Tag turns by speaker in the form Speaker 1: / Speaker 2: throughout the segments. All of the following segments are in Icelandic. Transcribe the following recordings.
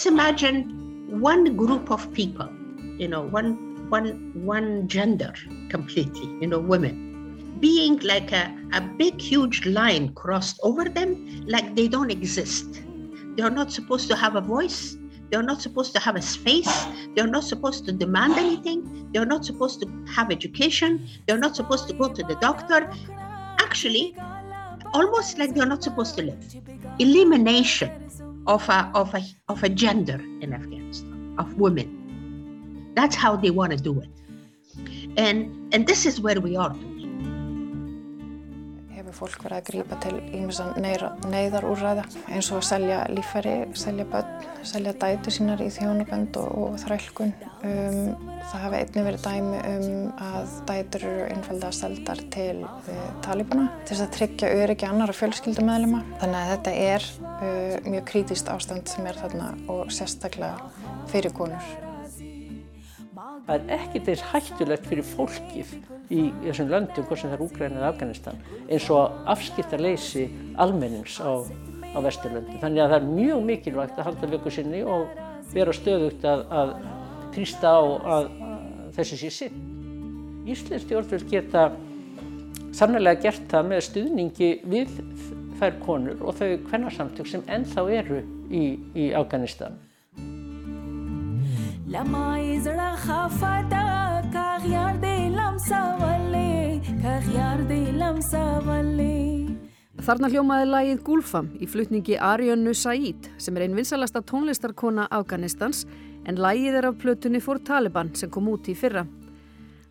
Speaker 1: let's imagine one group of people, you know, one one one gender completely, you know, women being like a, a big huge line crossed over them like they don't exist. They're not supposed to have a voice. They're not supposed to have a space. They're not supposed to demand anything. They're not supposed to have education. They're not supposed to go to the doctor. Actually, almost like they're not supposed to live. Elimination of a, of a, of a gender in Afghanistan, of women. That's how they want to do it. And, and this is where we are today.
Speaker 2: Fólk verið að grípa til ímessan neyðarúræða eins og að selja lífæri, selja börn, selja dætu sínar í þjónubönd og, og þrælkun. Um, það hafi einnig verið dæmi um að dætur eru einfalda seldar til uh, talibana til þess að tryggja öryggi annara fjölskyldumæðlema. Þannig að þetta er uh, mjög krítíst ástand sem er þarna og sérstaklega fyrir konur.
Speaker 3: Það er ekkert eins hættulegt fyrir fólkið í þessum löndum, hvort sem það er Úgræn eða Afganistan, eins og afskiptarleysi almennings á, á Vesturlöndum. Þannig að það er mjög mikilvægt að halda vöku sinni og vera stöðugt að, að trýsta á að, að þessi sé sinn. Íslensk stjórnvöld geta sannlega gert það með stuðningi við þær konur og þau hvernarsamtök sem ennþá eru í, í Afganistan.
Speaker 4: لما يزرع خفتا كغيار دي لمسا ولي كغيار دي لمسا ولي
Speaker 5: Þarna hljómaði lagið Gulfam í flutningi Arjönnu Said sem er einn vinsalasta tónlistarkona Afganistans en lagið er af plötunni fór Taliban sem kom út í fyrra.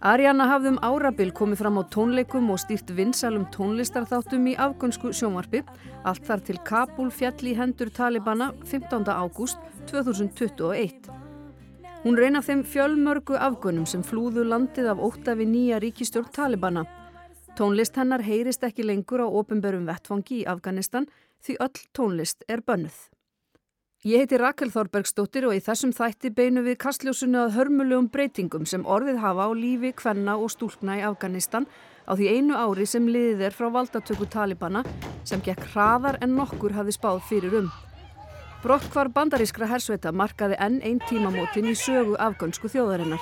Speaker 5: Arjanna hafði um árabil komið fram á tónleikum og stýrt vinsalum tónlistarþáttum í afgönsku sjónvarpi allt þar til Kabul fjall í hendur Talibana 15. ágúst 2021. Hún reyna þeim fjölmörgu afgönum sem flúðu landið af óta við nýja ríkistjórn Talibana Tónlist hennar heyrist ekki lengur á ofinberum vettfangi í Afganistan því öll tónlist er bönnuð. Ég heiti Rakel Þorbergsdóttir og í þessum þætti beinu við kastljósunu að hörmulegum breytingum sem orðið hafa á lífi, kvenna og stúlkna í Afganistan á því einu ári sem liðið er frá valdatöku Talibana sem gekk hraðar en nokkur hafi spáð fyrir um. Brottkvar bandarískra hersveita markaði enn einn tímamótin í sögu afgönsku þjóðarinnar.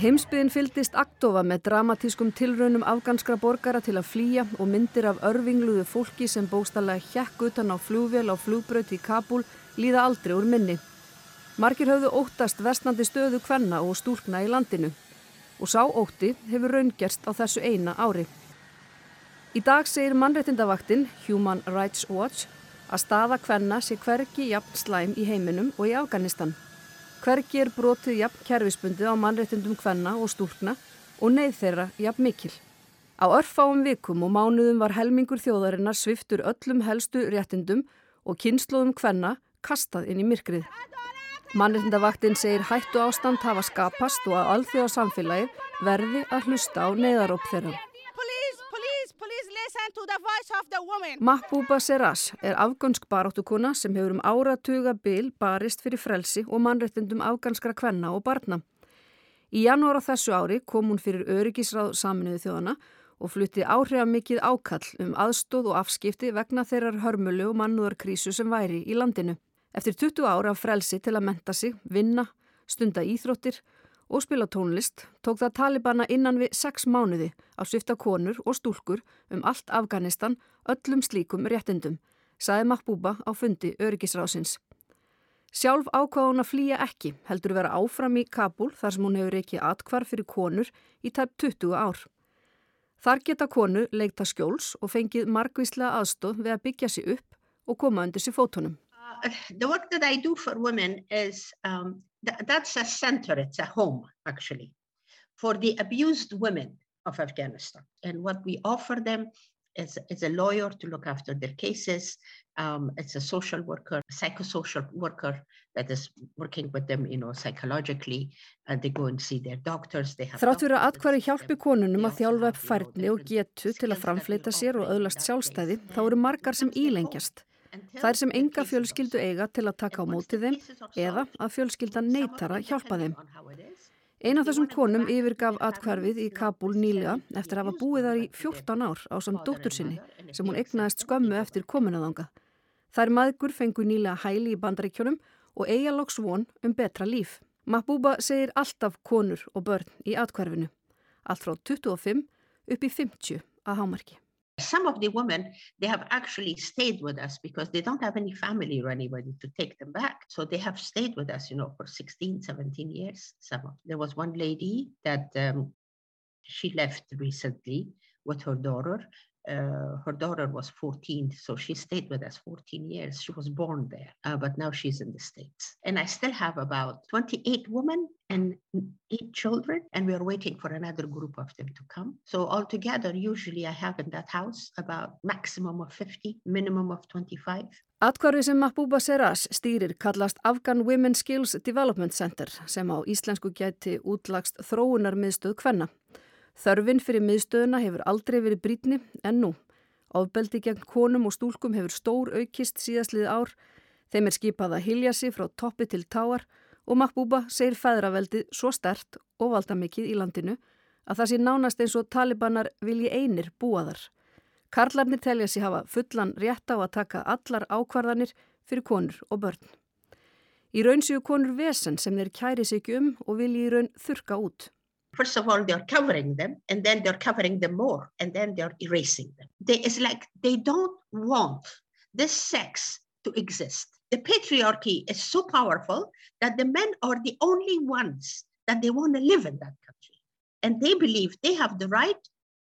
Speaker 5: Heimsbyðin fyldist aktofa með dramatískum tilraunum afganskra borgara til að flýja og myndir af örvingluðu fólki sem bóstallega hjekk utan á flúvél á flúbraut í Kabul líða aldrei úr minni. Markir höfðu óttast vestnandi stöðu kvenna og stúrkna í landinu og sá ótti hefur raungerst á þessu eina ári. Í dag segir mannrettindavaktinn Human Rights Watch að staða kvenna sé hverki jafn slæm í heiminum og í Afganistan. Hvergi er brotið jafn kerfisbundið á mannréttindum kvenna og stúrkna og neyð þeirra jafn mikil. Á örfáum vikum og mánuðum var helmingur þjóðarinnar sviftur öllum helstu réttindum og kynnslóðum kvenna kastað inn í myrkrið. Mannréttindavaktinn segir hættu ástand hafa skapast og að alþjóða samfélagi verði að hlusta á neyðaróp þeirra. Mahbúba Seras er afgönsk baráttukona sem hefur um áratuga bil barist fyrir frelsi og mannrettindum afganskra kvenna og barna. Í janúar á þessu ári kom hún fyrir öryggisráð saminuðu þjóðana og flutti áhrifamikið ákall um aðstóð og afskipti vegna þeirrar hörmulu og mannúðarkrísu sem væri í landinu. Eftir 20 ára af frelsi til að menta sig, vinna, stunda íþróttir og spila tónlist tók það Talibana innan við sex mánuði að svifta konur og stúlkur um allt Afganistan öllum slíkum réttindum, saði Mahbúba á fundi öryggisrásins. Sjálf ákvað hún að flýja ekki, heldur vera áfram í Kabul þar sem hún hefur ekki atkvar fyrir konur í tæp 20 ár. Þar geta konu leikta skjóls og fengið margvíslega aðstóð við að byggja sér upp og koma undir sér fótunum.
Speaker 1: Uh, th that's a center, it's a home actually for the abused women of Afghanistan. And what we offer them is, is a lawyer to look after their cases. Um, it's a social worker, psychosocial worker that is working with them, you know, psychologically. And they go and see their doctors.
Speaker 5: Þrátt fyrir að atkværi hjálpi konunum að þjálfa upp færni og getu til að framfleita sér og öðlast sjálfstæði, þá eru margar sem ílengjast. Er sem enga fjölskyldu eiga til að taka á mótið þeim eða að fjölskyldan neytara hjálpa þeim. Einn af þessum konum yfirgaf atkvarfið í Kabul nýlega eftir að hafa búið þar í 14 ár á samt dóttur sinni sem hún egnaðist skömmu eftir kominaðanga. Þær maðgur fengu nýlega hæli í bandaríkjónum og eiga loks von um betra líf. Mahbúba segir alltaf konur og börn í atkvarfinu. Allt frá 25 upp í 50 að hámarki.
Speaker 1: Some of the women, they have actually stayed with us because they don't have any family or anybody to take them back. So they have stayed with us, you know, for 16, 17 years. Some of, there was one lady that um, she left recently with her daughter uh, her daughter was 14, so she stayed with us 14 years. She was born there, uh, but now she's in the States. And I still have about 28 women and eight children, and we are waiting for another group of them to come. So altogether, usually I have in that house about maximum of 50, minimum of 25.
Speaker 5: Atkvarfi sem Mahbúba Seras stýrir kallast Afghan Women Skills Development Center sem á íslensku gæti útlagst þróunar miðstöð hvenna. Þörfin fyrir miðstöðuna hefur aldrei verið brítni en nú. Ofbeldi gegn konum og stúlkum hefur stór aukist síðastlið ár. Þeim er skipað að hilja sig frá toppi til táar og Mahbúba segir feðraveldið svo stert og valda mikið í landinu að það sé nánast eins og talibanar vilji einir búaðar. Karlarnir telja sér hafa fullan rétt á að taka allar ákvarðanir fyrir konur og börn. Í raun séu konur vesen sem þeir kæri sig um og vilji í raun þurka út.
Speaker 1: First of all, they're covering them, and then they're covering them more, and then they're erasing them. They, it's like they don't want this sex to exist. The patriarchy is so powerful that the men are the only ones that they want to live in that country. And they believe they have the right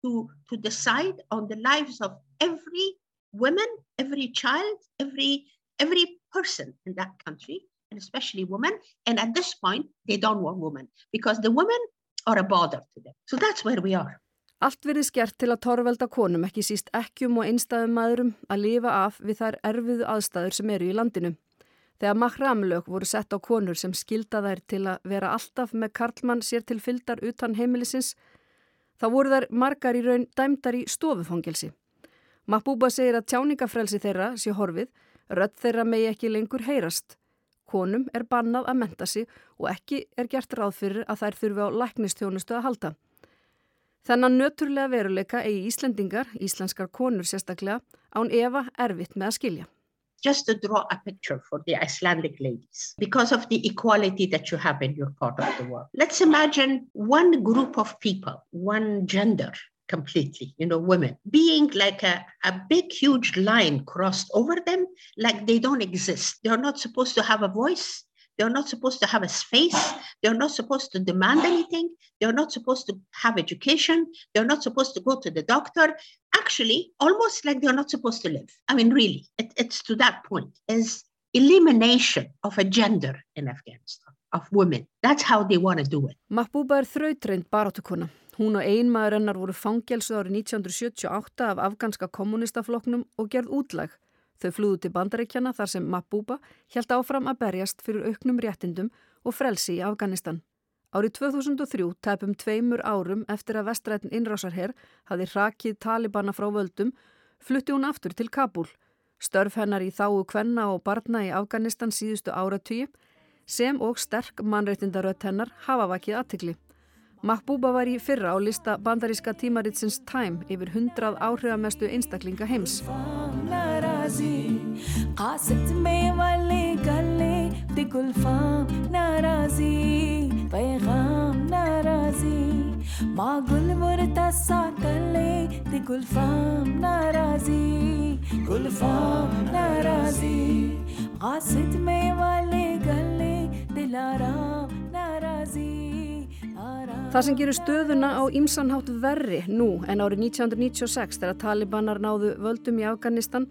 Speaker 1: to, to decide on the lives of every woman, every child, every, every person in that country, and especially women. And at this point, they don't want women because the women are a bother to them. So that's where we are.
Speaker 5: Allt verið skert til að torvelda konum ekki síst ekkjum og einstæðum maðurum að lifa af við þær erfiðu aðstæður sem eru í landinu. Þegar mahramlög voru sett á konur sem skilda þær til að vera alltaf með karlmann sér til fyldar utan heimilisins, þá voru þær margar í raun dæmdar í stofufangelsi. Mahbúba segir að tjáningafrelsi þeirra sé horfið, rödd þeirra megi ekki lengur heyrast konum er bannað að menta sig og ekki er gert ráð fyrir að þær þurfi á læknistjónustu að halda. Þennan nöturlega veruleika eigi Íslendingar, íslenskar konur sérstaklega, án Eva erfitt með að skilja.
Speaker 1: Just to draw a picture for the Icelandic ladies, because of the equality that you have in your part of the world. Let's imagine one group of people, one gender, completely, you know, women, being like a, a big, huge line crossed over them, like they don't exist. They're not supposed to have a voice. They're not supposed to have a space. They're not supposed to demand anything. They're not supposed to have education. They're not supposed to go to the doctor. Actually, almost like they're not supposed to live. I mean, really, it, it's to that point. Is elimination of a gender in Afghanistan, of women. That's how they want to do it.
Speaker 5: Hún og einmaður hennar voru fangelsuð árið 1978 af afganska kommunistafloknum og gerð útlæg. Þau flúðu til bandaríkjana þar sem Mahbúba held áfram að berjast fyrir auknum réttindum og frelsi í Afganistan. Árið 2003, tæpum tveimur árum eftir að vestrætin innrásarherr hafi rakið Talibana frá völdum, flutti hún aftur til Kabul. Störf hennar í þáu kvenna og barna í Afganistan síðustu áratvíi sem og sterk mannreitindaröð hennar hafa vakið aðtikli. Mahbúba var í fyrra á lista bandaríska tímaritsins Time yfir hundrað áhrifamestu einstaklinga heims.
Speaker 4: قاصد میں والے گلے دلارام ناراضی
Speaker 5: Það sem gerur stöðuna á ímsanhátt verri nú en árið 1996 þegar talibanar náðu völdum í Afganistan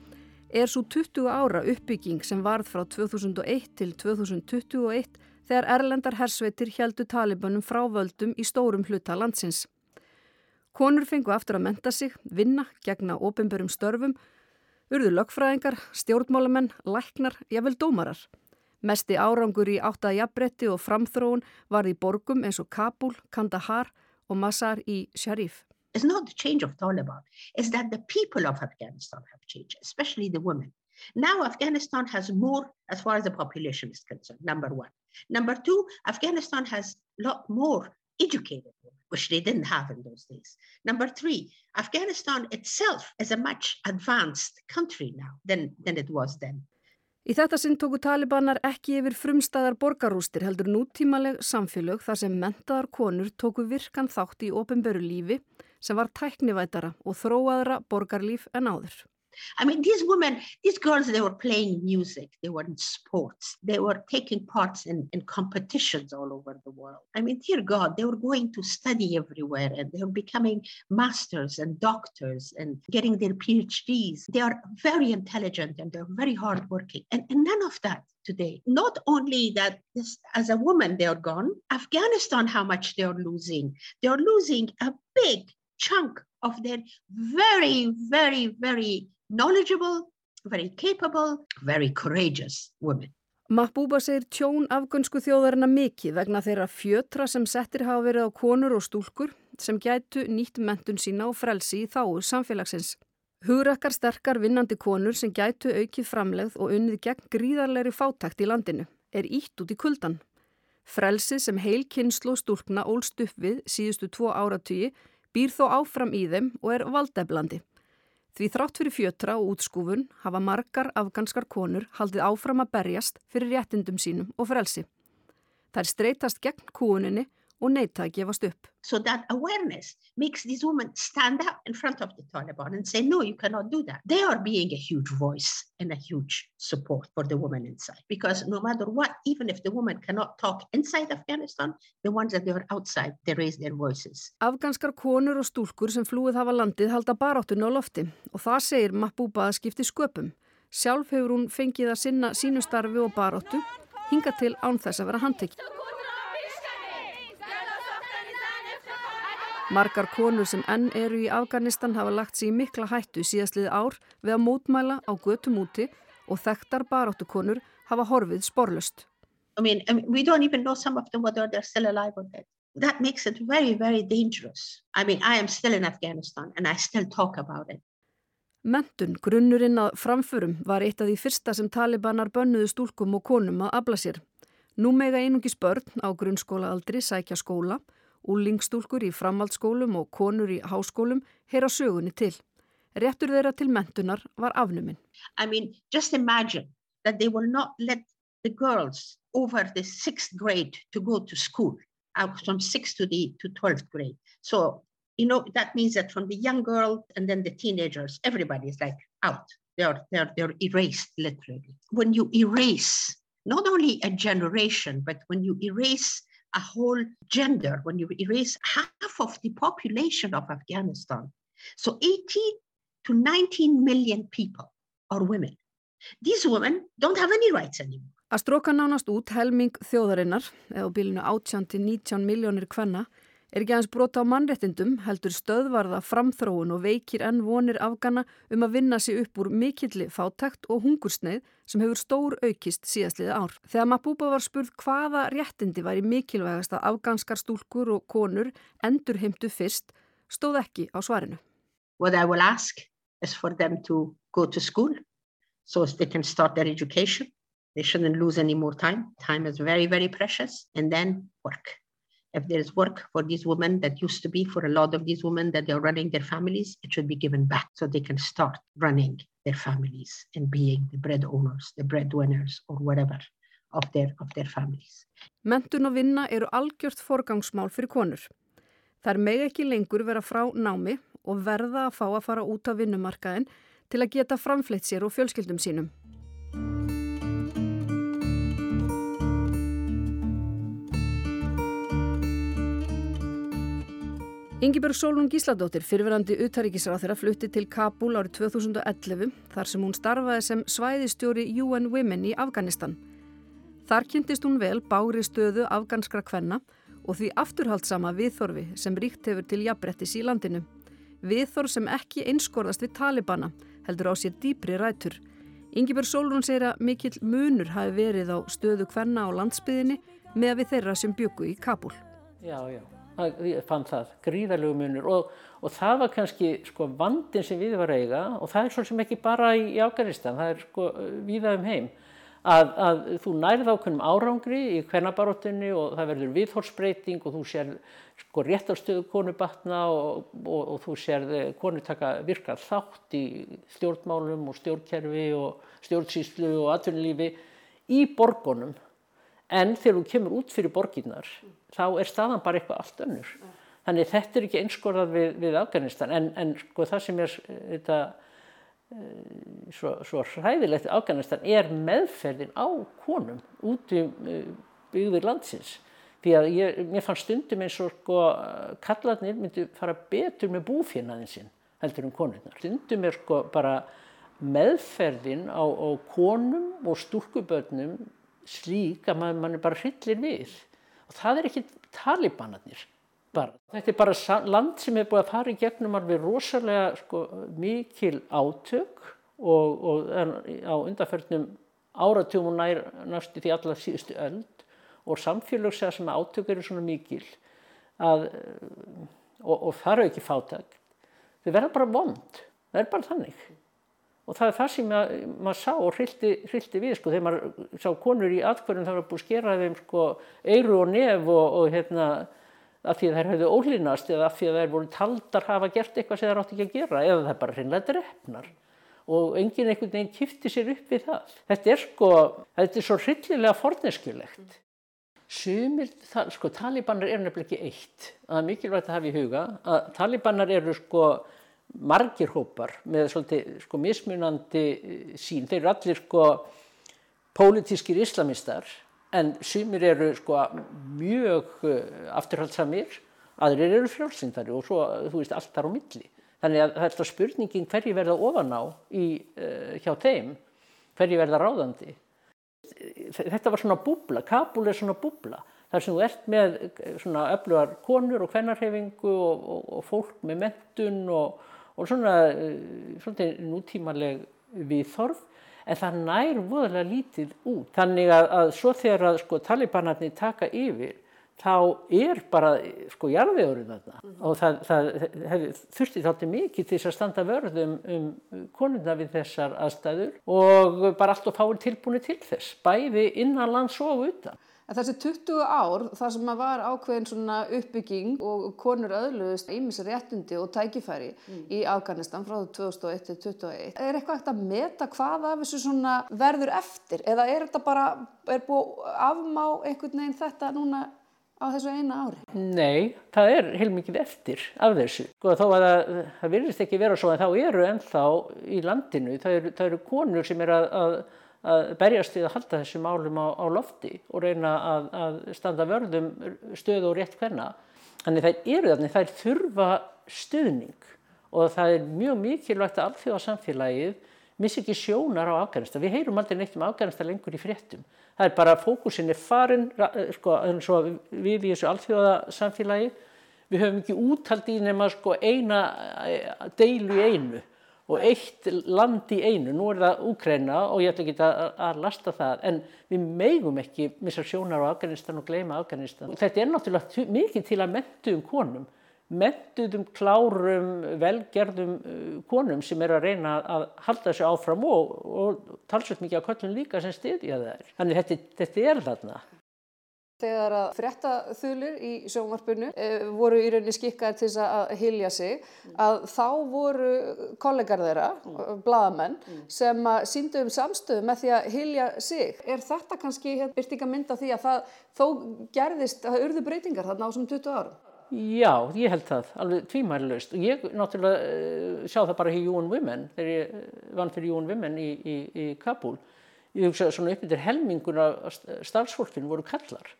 Speaker 5: er svo 20 ára uppbygging sem varð frá 2001 til 2021 þegar erlendar hersveitir heldu talibanum frá völdum í stórum hluta landsins. Konur fengu aftur að menta sig, vinna, gegna ofinbörum störfum, urðu lögfræðingar, stjórnmálamenn, læknar, jável dómarar. Mesti árangur í áttaða jafnbretti og framþróun var í borgum eins og Kabul, Kandahar og Masar í Sharif.
Speaker 1: It's not the change of Taliban, it's that the people of Afghanistan have changed, especially the women. Now Afghanistan has more as far as the population is concerned, number one. Number two, Afghanistan has a lot more educated women, which they didn't have in those days. Number three, Afghanistan itself is a much advanced country now than, than it was then.
Speaker 5: Í þetta sinn tóku talibanar ekki yfir frumstæðar borgarústir heldur nútímaleg samfélög þar sem mentaðar konur tóku virkan þátt í ofinberu lífi sem var tæknivætara og þróaðra borgarlíf en áður.
Speaker 1: I mean, these women, these girls, they were playing music, they were in sports, they were taking parts in, in competitions all over the world. I mean, dear God, they were going to study everywhere and they were becoming masters and doctors and getting their PhDs. They are very intelligent and they're very hardworking. And, and none of that today. Not only that, this, as a woman, they are gone. Afghanistan, how much they are losing. They are losing a big chunk of their very, very, very knowledgeable, very capable, very courageous women.
Speaker 5: Mahbúba segir tjón afgönsku þjóðarina mikið vegna þeirra fjötra sem settir hafa verið á konur og stúlkur sem gætu nýtt mentun sína og frelsi í þáu samfélagsins. Hugrakkar sterkar vinnandi konur sem gætu aukið framlegð og unnið gegn gríðarleiri fátækt í landinu er ítt út í kuldan. Frelsið sem heil kynslu og stúlkna ólst upp við síðustu tvo áratygi býr þó áfram í þeim og er valdeflandi. Því þrátt fyrir fjötra og útskúfun hafa margar afganskar konur haldið áfram að berjast fyrir réttindum sínum og frelsi. Það er streytast gegn kúuninni og neyta að gefast upp.
Speaker 1: So that awareness makes these women stand up in front of the Taliban and say, no, you cannot do that. They are being a huge voice and a huge support for the women inside. Because no matter what, even if the women cannot talk inside Afghanistan, the ones that are outside, they raise their voices.
Speaker 5: Afganskar konur og stúlkur sem flúið hafa landið halda baráttun á lofti og það segir Mahbúba að skipti sköpum. Sjálf hefur hún fengið að sinna sínu starfi og baráttu, hinga til án þess að vera handtekki. Margar konur sem enn eru í Afganistan hafa lagt sér í mikla hættu síðastlið ár við að mótmæla á götum úti og þekktar baráttu konur hafa horfið sporlust.
Speaker 1: I mean, I mean, we don't even know some of them whether they're still alive or dead. That makes it very, very dangerous. I mean, I am still in Afghanistan and I still talk about it.
Speaker 5: Mentun, grunnurinn að framförum, var eitt af því fyrsta sem talibanar bönnuðu stúlkum og konum að abla sér. Nú mega einungis börn á grunnskólaaldri sækja skóla og Úlingstúlkur í framhaldsskólum og konur í háskólum heyra sögunni til. Réttur þeirra til mentunar var afnuminn.
Speaker 1: I mean, just imagine that they will not let the girls over the sixth grade to go to school, from sixth to the to 12th grade. So, you know, that means that from the young girl and then the teenagers, everybody is like out. They're, they're, they're erased, literally. When you erase not only a generation, but when you erase a whole gender, when you erase half of the population of Afghanistan. So 80 to 19 million people are women. These women don't have any rights anymore.
Speaker 5: Að stróka nánast út helming þjóðarinnar, eða bílinu 18 til 19 miljónir hvenna, er ekki aðeins brota á mannrettindum heldur stöðvarða framþróun og veikir enn vonir afgana um að vinna sig upp úr mikilli fátækt og hungursneið sem hefur stór aukist síðastliði ár. Þegar Mapuba var spurð hvaða réttindi var í mikilvægast að afganskar stúlkur og konur endur heimtu fyrst, stóð ekki á svarinu.
Speaker 1: What I will ask is for them to go to school so they can start their education. They shouldn't lose any more time. Time is very, very precious. And then work. If there is work for these women that used to be for a lot of these women that they're running their families, it should be given back so they can start running their families and being the bread owners, the breadwinners or whatever of their, of their families.
Speaker 5: Mentun og vinna eru algjört forgangsmál fyrir konur. Er meg ekki lengur vera frá námi og verða að fá að fara út á vinnumarkaðin til að geta framfleitt sér og fjölskyldum sínum. Yngibjörg Sólun Gísladóttir, fyrverandi utaríkisráð þeirra flutti til Kabul árið 2011 þar sem hún starfaði sem svæðistjóri UN Women í Afganistan. Þar kynntist hún vel bári stöðu afganskra kvenna og því afturhaldsama viðþorfi sem ríkt hefur til jafnbrettis í landinu. Viðþorf sem ekki einskorðast við Talibana heldur á sér dýpri rætur. Yngibjörg Sólun segir að mikill munur hafi verið á stöðu kvenna á landsbyðinni með við þeirra sem byggu í Kabul.
Speaker 3: Já, já ég fann það, gríðarlegu munur. Og, og það var kannski sko vandin sem við var eiga og það er svo sem ekki bara í, í Afganistan, það er sko viða um heim að, að þú nærið ákveðnum árangri í kvennabaróttunni og það verður viðhorsbreyting og þú sér sko réttarstöðu konu batna og, og, og þú sér konu taka virkað þátt í stjórnmálum og stjórnkerfi og stjórnsýslu og atvinnulífi í borgunum en þegar þú kemur út fyrir borginnar þá er staðan bara eitthvað allt önnur. Þannig þetta er ekki einskorðað við, við Afganistan en, en sko það sem er þetta, svo, svo hræðilegt Afganistan er meðferðin á konum út í byggðir landsins. Því að ég, mér fann stundum eins og sko kallarnir myndi fara betur með búfénaðin sinn heldur um konurnar. Stundum er sko bara meðferðin á, á konum og stúrkubötnum slík að mann man er bara hryllir við. Og það er ekki talibanarnir bara. Þetta er bara land sem er búið að fara í gegnum alveg rosalega sko, mikil átök og, og á undarförnum áratugum og nær næstu því allar síðustu öld og samfélagslega sem átök eru svona mikil að, og, og það eru ekki fátak. Þau verða bara vond. Það er bara þannig og það er það sem maður, sá og hrilti, við sko þegar maður sá konur í atkvörðum það var búið að skera þeim sko eiru og nef og, og hérna af því að þær höfðu ólínast eða af því að þær voru taldar hafa gert eitthvað sem þær átti ekki að gera eða það bara hreinlega drefnar og enginn einhvern veginn kifti sér upp við það. Þetta er sko, þetta er svo hryllilega forneskjulegt. Sumir, sko talibanar eru nefnilega ekki eitt. Það er mikilvægt að hafa í huga að talibanar eru sko margir hópar með svolítið sko mismunandi eh, sín. Þeir eru allir sko pólitískir islamistar en sumir eru sko mjög uh, afturhaldsamir, aðrir eru frjálsindari og svo þú veist allt þar á milli. Þannig að þetta spurningin hverji verða ofan á í, hjá þeim, hverji verða ráðandi. Þetta var svona búbla, Kabul er svona búbla. Þar sem þú ert með svona öflugar konur og hvernarhefingu og, og, og fólk með mentun og, og svona, svona nútímaleg viðþorf en það nær voðalega lítið út. Þannig að, að svo þegar að sko, talibanarnir taka yfir þá er bara sko jarðvegurinn þarna mm. og það, það hef, þurfti þátti mikið til þess að standa vörðum um konuna við þessar aðstæður og bara allt og fáir tilbúinu til þess, bæði innan lands og utan.
Speaker 5: En þessi 20 ár, það sem var ákveðin svona uppbygging og konur öðluðist ímis réttundi og tækifæri mm. í Afganistan frá 2001 til 2021. Er eitthvað eftir að meta hvað af þessu svona verður eftir? Eða er þetta bara, er búið afmá einhvern veginn þetta núna á þessu eina ári?
Speaker 3: Nei, það er heilmikið eftir af þessu. Sko þó að það, það virðist ekki vera svo en þá eru ennþá í landinu, það eru, það eru konur sem er að, að að berjast við að halda þessum málum á, á lofti og reyna að, að standa vörðum stöð og rétt hverna. Þannig þær eru þannig, þær þurfa stuðning og það er mjög mikilvægt að alþjóðasamfélagið missi ekki sjónar á Afganistan. Við heyrum aldrei neitt um Afganistan lengur í fréttum. Það er bara fókusin er farin, sko, eins og við í þessu alþjóðasamfélagi, við höfum ekki úthaldi í nema sko, eina deilu í einu og eitt land í einu, nú er það Úkræna og ég ætla ekki að, lasta það en við meigum ekki missa sjónar á Afganistan og gleyma Afganistan. Þetta er náttúrulega mikið til að mentuðum konum, mentuðum klárum, velgerðum uh, konum sem er að reyna að halda þessu áfram og, og talsveit mikið á köllun líka sem stiðja það er. Þannig þetta, þetta er þarna.
Speaker 5: Þegar að fréttaþulir í sjónvarpinu e, voru í rauninni skikkaði til þess að hilja sig að þá voru kollegar þeirra, mm. bladamenn, mm. sem síndu um samstöðu með því að hilja sig. Er þetta kannski hérna, byrtinga mynd af því að það þó gerðist að urðu breytingar þarna á sem 20 árum?
Speaker 3: Já, ég held það, alveg tvímælilegst og ég náttúrulega uh, sjá það bara í UN Women, þegar ég vann fyrir UN Women í, í, í Kabul. Ég hugsa svona upp yfir helmingun af starfsfólkinu voru kallar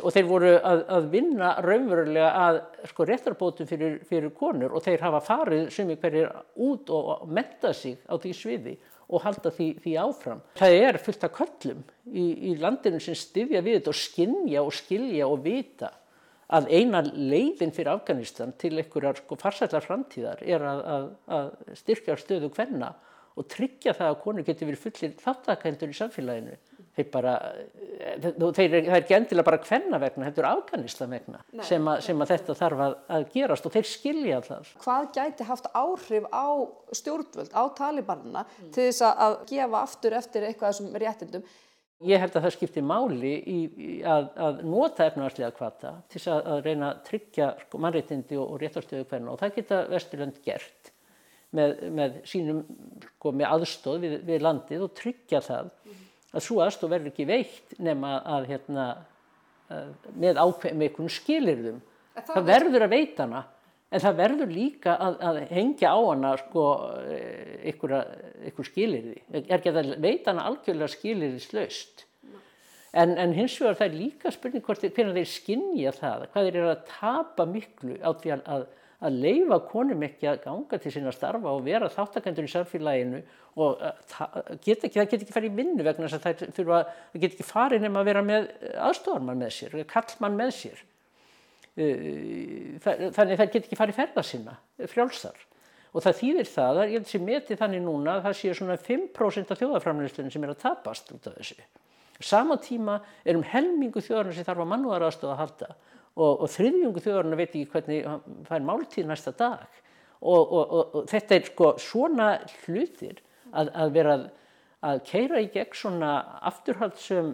Speaker 3: og þeir voru að, að vinna raunverulega að sko réttarbótum fyrir, fyrir konur og þeir hafa farið sem í hverjir út og metta sig á því sviði og halda því, því áfram. Það er fullt af köllum í, í landinu sem styðja við þetta og skinja og skilja og vita að eina leiðin fyrir Afganistan til einhverjar sko farsætlar framtíðar er að, að, að styrkja stöðu hvenna og tryggja það að konur getur verið fullir þáttakendur í samfélaginu þeir bara, eh, þeir, er ekki endilega bara hvenna vegna, þetta er Afganistan vegna sem, að, sem að þetta þarf að, að gerast og þeir skilja það.
Speaker 5: Hvað gæti haft áhrif á stjórnvöld, á talibanina til þess að gefa aftur eftir eitthvað þessum réttindum?
Speaker 3: Ég held að það skiptir máli í, í að, að nota efnaðarslega kvata til þess að, að reyna að tryggja sko, mannréttindi og, og réttarstöðu hvernig og það geta Vesturland gert með, með sínum, sko, með aðstóð við, við landið og tryggja það að svo aðstóð verður ekki veikt nema að hérna, með einhvern skilirðum. Það, það verður að veita hana en það verður líka að, að hengja á hana sko einhver skilirði. Er ekki að veita hana algjörlega skilirði slaust. En, en hins vegar það er líka spurning hvort hvernig þeir skinnja það, hvað þeir eru að tapa miklu á því að, að, leifa konum ekki að ganga til sína starfa og vera þáttakendur í samfélaginu og get ekki, það get ekki farið í vinnu vegna þess að það þurfa, það get ekki farið nema að vera með aðstofarmann með sér, kallmann með sér. Þannig það get ekki farið ferða sinna, frjálsar. Og það þýðir það, ég held sem meti þannig núna að það sé svona 5% af þjóðaframlýstunum sem er að tapast út af þessu. Sama tíma er um helmingu þjóðarinn sem þarf að mannúðaraðstofa að halda og, og þriðjungu þjóðarinn veit ekki hvernig er máltíð næsta dag. Og, og, og þetta er sko svona hlutir að, að vera að, að keira í gegn svona afturhaldsum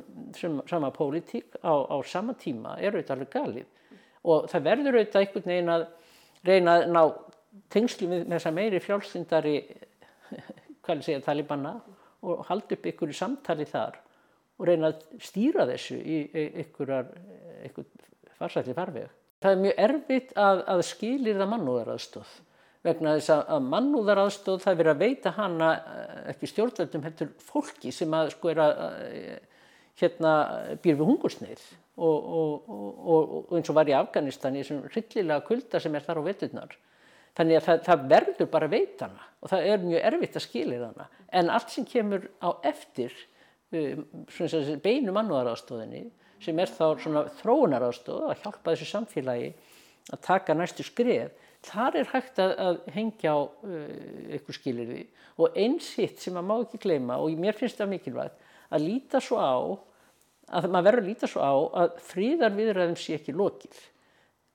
Speaker 3: sama pólitík á, á sama tíma er auðvitað alveg galið. Og það verður auðvitað einhvern veginn að reyna að ná tengslu með þessa meiri frjálstindari, hvað er segja, talibanna og halda upp ykkur í samtali þar og reyna að stýra þessu í ykkurar, ykkur farsætli farveg. Það er mjög erfitt að, að skilir það mannúðaraðstóð vegna þess að mannúðaraðstóð það er verið að veita hana ekki stjórnveldum heldur fólki sem að sko er að hérna býr við hungursneið og, og, og, og eins og var í Afganistan í þessum hryllilega kulda sem er þar á veturnar. Þannig að það, það verður bara að veita hana og það er mjög erfitt að skilir hana en allt sem kemur á eftir beinu mannúðaraðstóðinni sem er þá svona þróunaraðstóð að hjálpa þessu samfélagi að taka næstu skrið þar er hægt að, að hengja á uh, ykkur skilirði og eins hitt sem maður má ekki gleyma og mér finnst það mikilvægt að líta svo á að maður verður að líta svo á að fríðarviðræðum sé ekki lokið.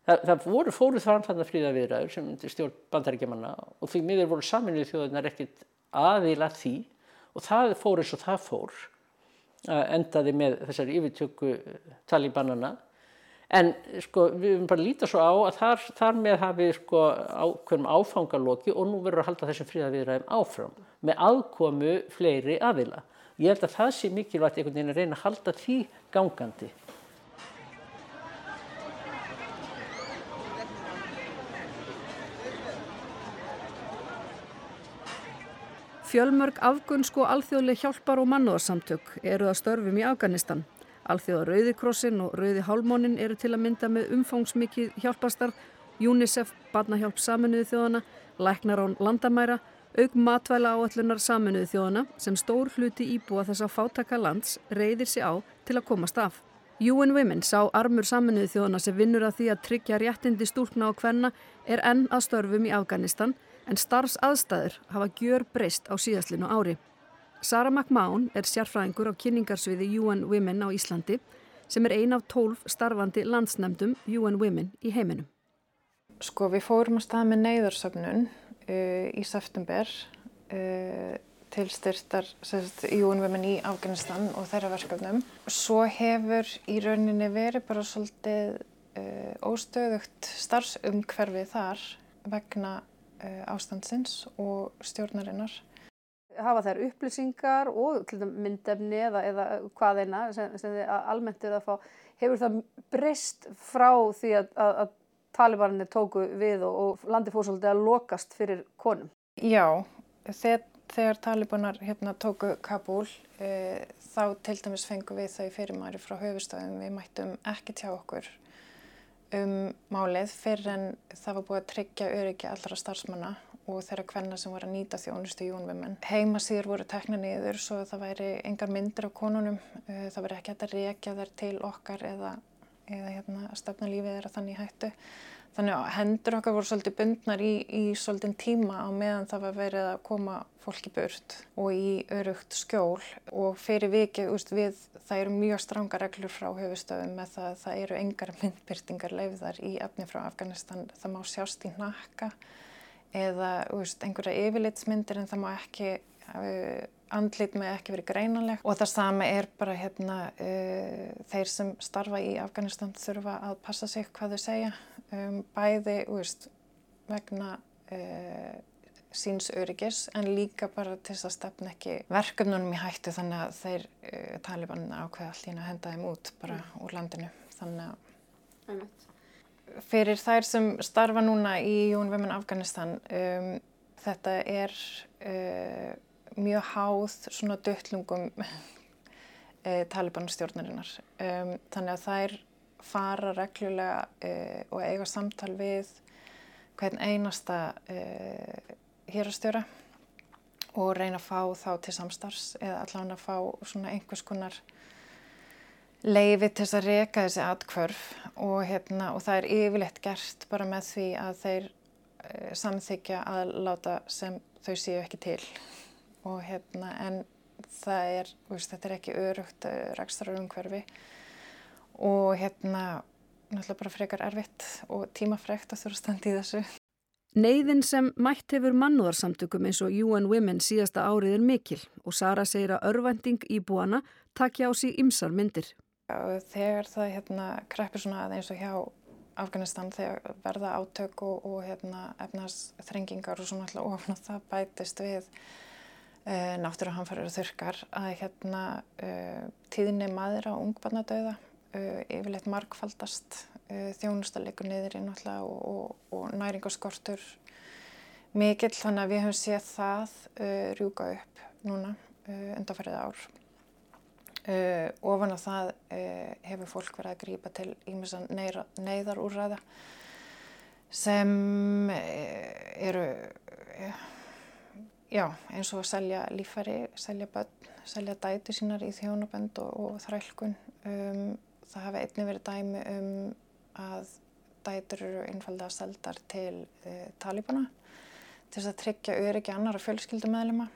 Speaker 3: Það, það voru fóruð fram þannig fríðarviðræður sem stjórn bandaríkjamanna og því miður voru saminuð þjóðunar ekkit aðila því og það fór eins og það fór endaði með þessari yfirtöku talibannana en sko við höfum bara líta svo á að þar, þar með hafi sko ákveðum áfangalóki og nú verður að halda þessum fríðaviðræðum áfram með aðkomu fleiri aðila. Ég held að það sé mikilvægt einhvern veginn að reyna að halda því gangandi.
Speaker 5: Fjölmörg afgunnsku og alþjóðleg hjálpar og mannúðarsamtök eru að störfum í Afganistan. Alþjóða Rauðikrossin og Rauði Hálmónin eru til að mynda með umfangsmikið hjálparstarf, UNICEF, Barnahjálp Saminuði þjóðana, Læknar án landamæra, auk matvæla áallunar Saminuði þjóðana sem stór hluti íbúa þess að fátaka lands reyðir sig á til að komast af. UN Women sá armur Saminuði þjóðana sem vinnur að því að tryggja réttindi stúlkna og hvenna er enn að störfum í Afganistan en starfsaðstæður hafa gjör breyst á síðastlinu ári. Sara McMahon er sérfræðingur á kynningarsviði UN Women á Íslandi sem er ein af tólf starfandi landsnemdum UN Women í heiminum.
Speaker 2: Sko við fórum að stað með neyðarsögnun uh, í september uh, til styrtar UN Women í Afganistan og þeirra verkefnum. Svo hefur í rauninni verið bara svolítið uh, óstöðugt starfsumhverfið þar vegna ástandsins og stjórnarinnar.
Speaker 5: Hafa þær upplýsingar og myndefni eða, eða hvað eina sem, sem þið almennt eru að fá, hefur það breyst frá því að, að, að talibaninni tóku við og, og landi fór svolítið að lokast fyrir konum?
Speaker 2: Já, þegar, þegar talibanar hérna, tóku Kabul e, þá til dæmis fengum við þau fyrirmæri frá höfustöðum, við mættum ekki tjá okkur um málið fyrir en það var búið að tryggja öryggi allra starfsmanna og þeirra hvenna sem voru að nýta þjónustu jónvimmen. Heimasýður voru tekna niður svo það væri engar myndir af konunum, það verið ekki hægt að reykja þær til okkar eða, eða hérna, að stefna lífið þeirra þannig hættu. Þannig að hendur okkar voru svolítið bundnar í, í svolítið tíma á meðan það var verið að koma fólki burt og í örugt skjól. Og fyrir vikið, úst, við, það eru mjög stranga reglur frá höfustöðum með það að það eru engar myndbyrtingar leifðar í efni frá Afganistan, það má sjást í nakka eða úst, einhverja yfirlitsmyndir en það má ekki andlit með ekki verið greinaleg og það sama er bara hérna uh, þeir sem starfa í Afganistan þurfa að passa sig hvað þau segja um, bæði úst, vegna uh, síns öryggis en líka bara til þess að stefna ekki verkefnunum í hættu þannig að þeir uh, talibann ákveða allir að henda þeim út bara mm. úr landinu. Þannig að fyrir þær sem starfa núna í Jón Women Afganistan um, þetta er mjög háð svona dötlungum uh, talibann stjórnarinnar um, þannig að þær fara reglulega uh, og eiga samtal við hvern einasta uh, hérastjóra og reyna að fá þá til samstarfs eða allavega að fá svona einhvers konar leiði til þess að reyka þessi atkvörf og, hérna, og það er yfirleitt gert bara með því að þeir samþykja að láta sem þau séu ekki til og hérna en það er, veist, þetta er ekki örugt eh, rækstararumhverfi og hérna náttúrulega bara frekar erfitt og tímafrekt að þurfa standi í þessu.
Speaker 5: Neiðin sem mætt hefur mannúðarsamtökum eins og UN Women síðasta árið er mikil og Sara segir að örvending í búana takja á sig ymsar myndir.
Speaker 2: Þegar það hérna, kreppir svona aðeins og hjá Afganistan þegar verða átök og, og hérna, efnarsþrengingar og svona alltaf ofna það bætist við e, náttúruhanfarir og þurkar að hérna, e, tíðinni maður á ungbarnadauða e, yfirleitt markfaldast Eh, þjónustalegur niður í náttúrulega og, og, og næringarskortur mikill þannig að við höfum séð það rjúka upp núna undanfærið ár. Ofan á það hefur fólk verið að grípa til ímessan neyðarúrræða sem eru já, eins og að selja lífæri, selja börn, selja dæti sínar í þjónabönd og, og þrælkun. Um, það hafa einnig verið dæmi um að dætur eru einfalda seldar til uh, talibana til þess að tryggja öryggi annara fjölskyldumæðlema.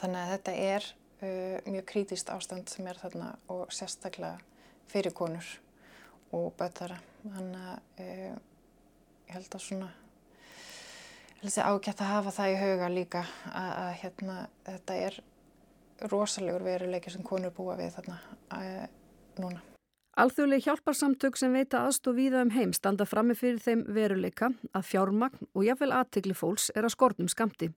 Speaker 2: Þannig að þetta er uh, mjög krítíst ástand sem er þarna og sérstaklega fyrir konur og bötara. Þannig að uh, ég held að svona ágætt að hafa það í huga líka að, að hérna, þetta er rosalegur veruleiki sem konur búa við þarna núna.
Speaker 5: Alþjóðleg hjálparsamtök sem veita aðstof víða um heim standa frammi fyrir þeim veruleika að fjármagn og jáfnvel aðtegli fólks er að skortum skamti.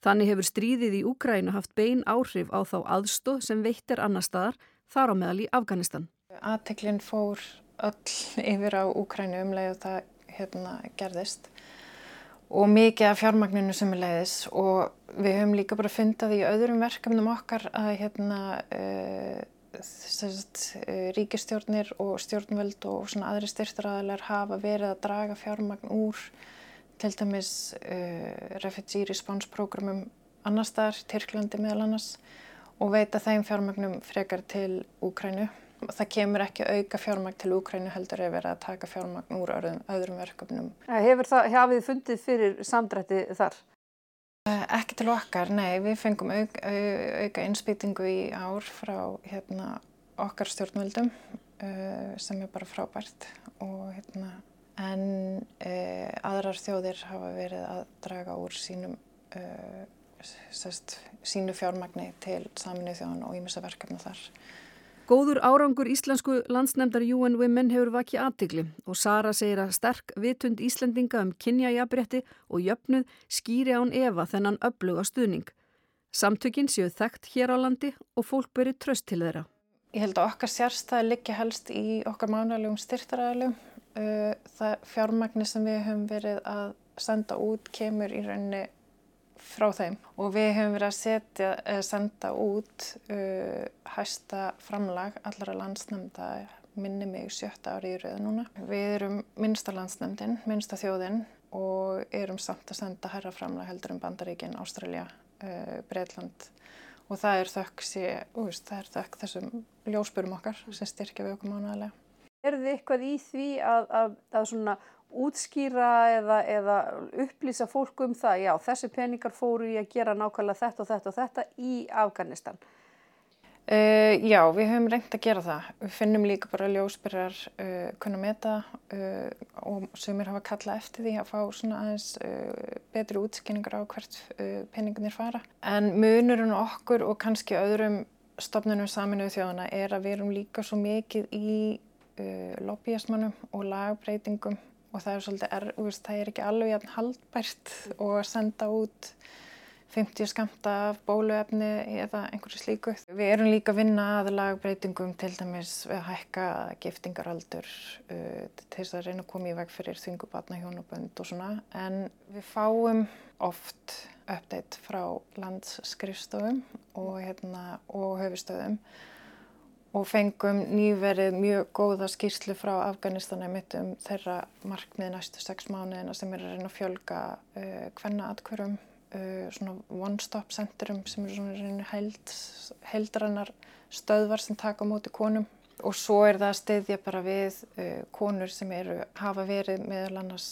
Speaker 5: Þannig hefur stríðið í Úkrænu haft bein áhrif á þá aðstof sem veitir annar staðar þar á meðal í Afganistan.
Speaker 2: Aðteglinn fór öll yfir á Úkrænu umlega og það hérna, gerðist og mikið af fjármagninu sem er leiðis og við höfum líka bara fundað í öðrum verkefnum okkar að hérna uh, Sest, eh, ríkistjórnir og stjórnvöld og svona aðri styrtaræðilegar hafa verið að draga fjármagn úr til dæmis uh, refugee response programum annar staðar, Tyrklandi meðal annars og veita þeim fjármagnum frekar til Úkrænu. Það kemur ekki auka fjármagn til Úkrænu heldur ef verið að taka fjármagn úr öðrum, öðrum verkefnum.
Speaker 5: Hefur það, hafið þið fundið fyrir samdrætti þar?
Speaker 2: Eh, ekki til okkar, nei, við fengum auk, auka innspýtingu í ár frá hérna, okkar stjórnvöldum uh, sem er bara frábært og hérna, en uh, aðrar þjóðir hafa verið að draga úr sínum, uh, sest, sínu fjármagni til saminuð þjóðan og ímessa verkefna þar.
Speaker 5: Góður árangur íslensku landsnefndar UN Women hefur vakið aðtigli og Sara segir að sterk vitund Íslendinga um kynjajabrétti og jöfnuð skýri án Eva þennan öfluga stuðning. Samtökinn séu þekkt hér á landi og fólk beri tröst til þeirra.
Speaker 2: Ég held að okkar sérstæði liggi helst í okkar mánalegum styrtaræðalum. Uh, það fjármagnir sem við höfum verið að senda út kemur í rauninni frá þeim og við hefum verið að setja, senda út uh, hæsta framlag allara landsnæmda minni mig sjötta ári í rauð núna. Við erum minnsta landsnæmdinn, minnsta þjóðinn og erum samt að senda herra framlag heldur um Bandaríkin, Ástralja, uh, Breitland og það er þökk, sé, úst, það er þökk þessum ljósburum okkar sem styrkja við okkur mánuðarlega.
Speaker 5: Er þið eitthvað í því að, að, að útskýra eða, eða upplýsa fólk um það, já þessi peningar fóru í að gera nákvæmlega þetta og þetta og þetta í Afganistan?
Speaker 2: Uh, já, við höfum reynd að gera það. Við finnum líka bara ljósbyrjar uh, kunna meta uh, og sumir hafa kallað eftir því að fá svona aðeins betri útskynningar á hvert peningunir fara. En munurinn okkur og kannski öðrum stofnunum saminuðu þjóðana er að við erum líka svo mikið í lobbyjastmannum og lagbreytingum og það er svolítið, er, það er ekki alveg haldbært og að senda út 50 skamta af bóluefni eða einhverju slíku. Við erum líka að vinna að lagbreytingum til dæmis að hækka giftingaraldur uh, til þess að reyna að koma í veg fyrir þungubatna hjónubönd og svona en við fáum oft update frá landsskrifstofum og, hérna, og höfustöðum og fengum nýverið mjög góða skýrslu frá Afganistana mitt um þeirra markmið næstu sex mánuðina sem er að reyna að fjölga uh, hvenna atkvörum uh, svona one-stop centrum sem eru svona held, heldrannar stöðvar sem taka móti konum. Og svo er það að stiðja bara við uh, konur sem eru, hafa verið meðal annars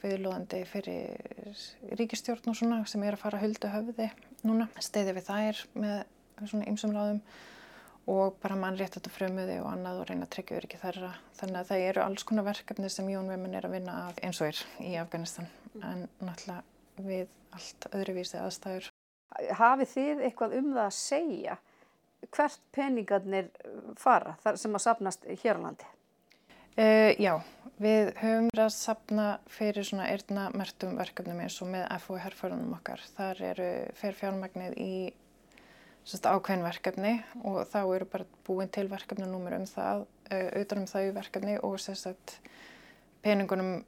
Speaker 2: viðlóðandi fyrir ríkistjórn og svona sem er að fara að hulda höfði núna, stiðja við þær með svona ymsum ráðum og bara mannréttata frömuði og annað og reyna að tryggja öryggi þarra. Þannig að það eru alls konar verkefni sem Jón Veimann er að vinna að eins og er í Afganistan en náttúrulega við allt öðruvísi aðstæður.
Speaker 5: Hafið þið eitthvað um það að segja hvert peningarnir fara þar sem að sapnast hér á landi?
Speaker 2: Uh, já, við höfum verið að sapna fyrir svona erðna mertum verkefnum eins og með FO herrförunum okkar. Þar eru fer fjármagnið í sérst, ákveðin verkefni og þá eru bara búin til verkefnunúmur um það, uh, utan um það í verkefni og sérst, peningunum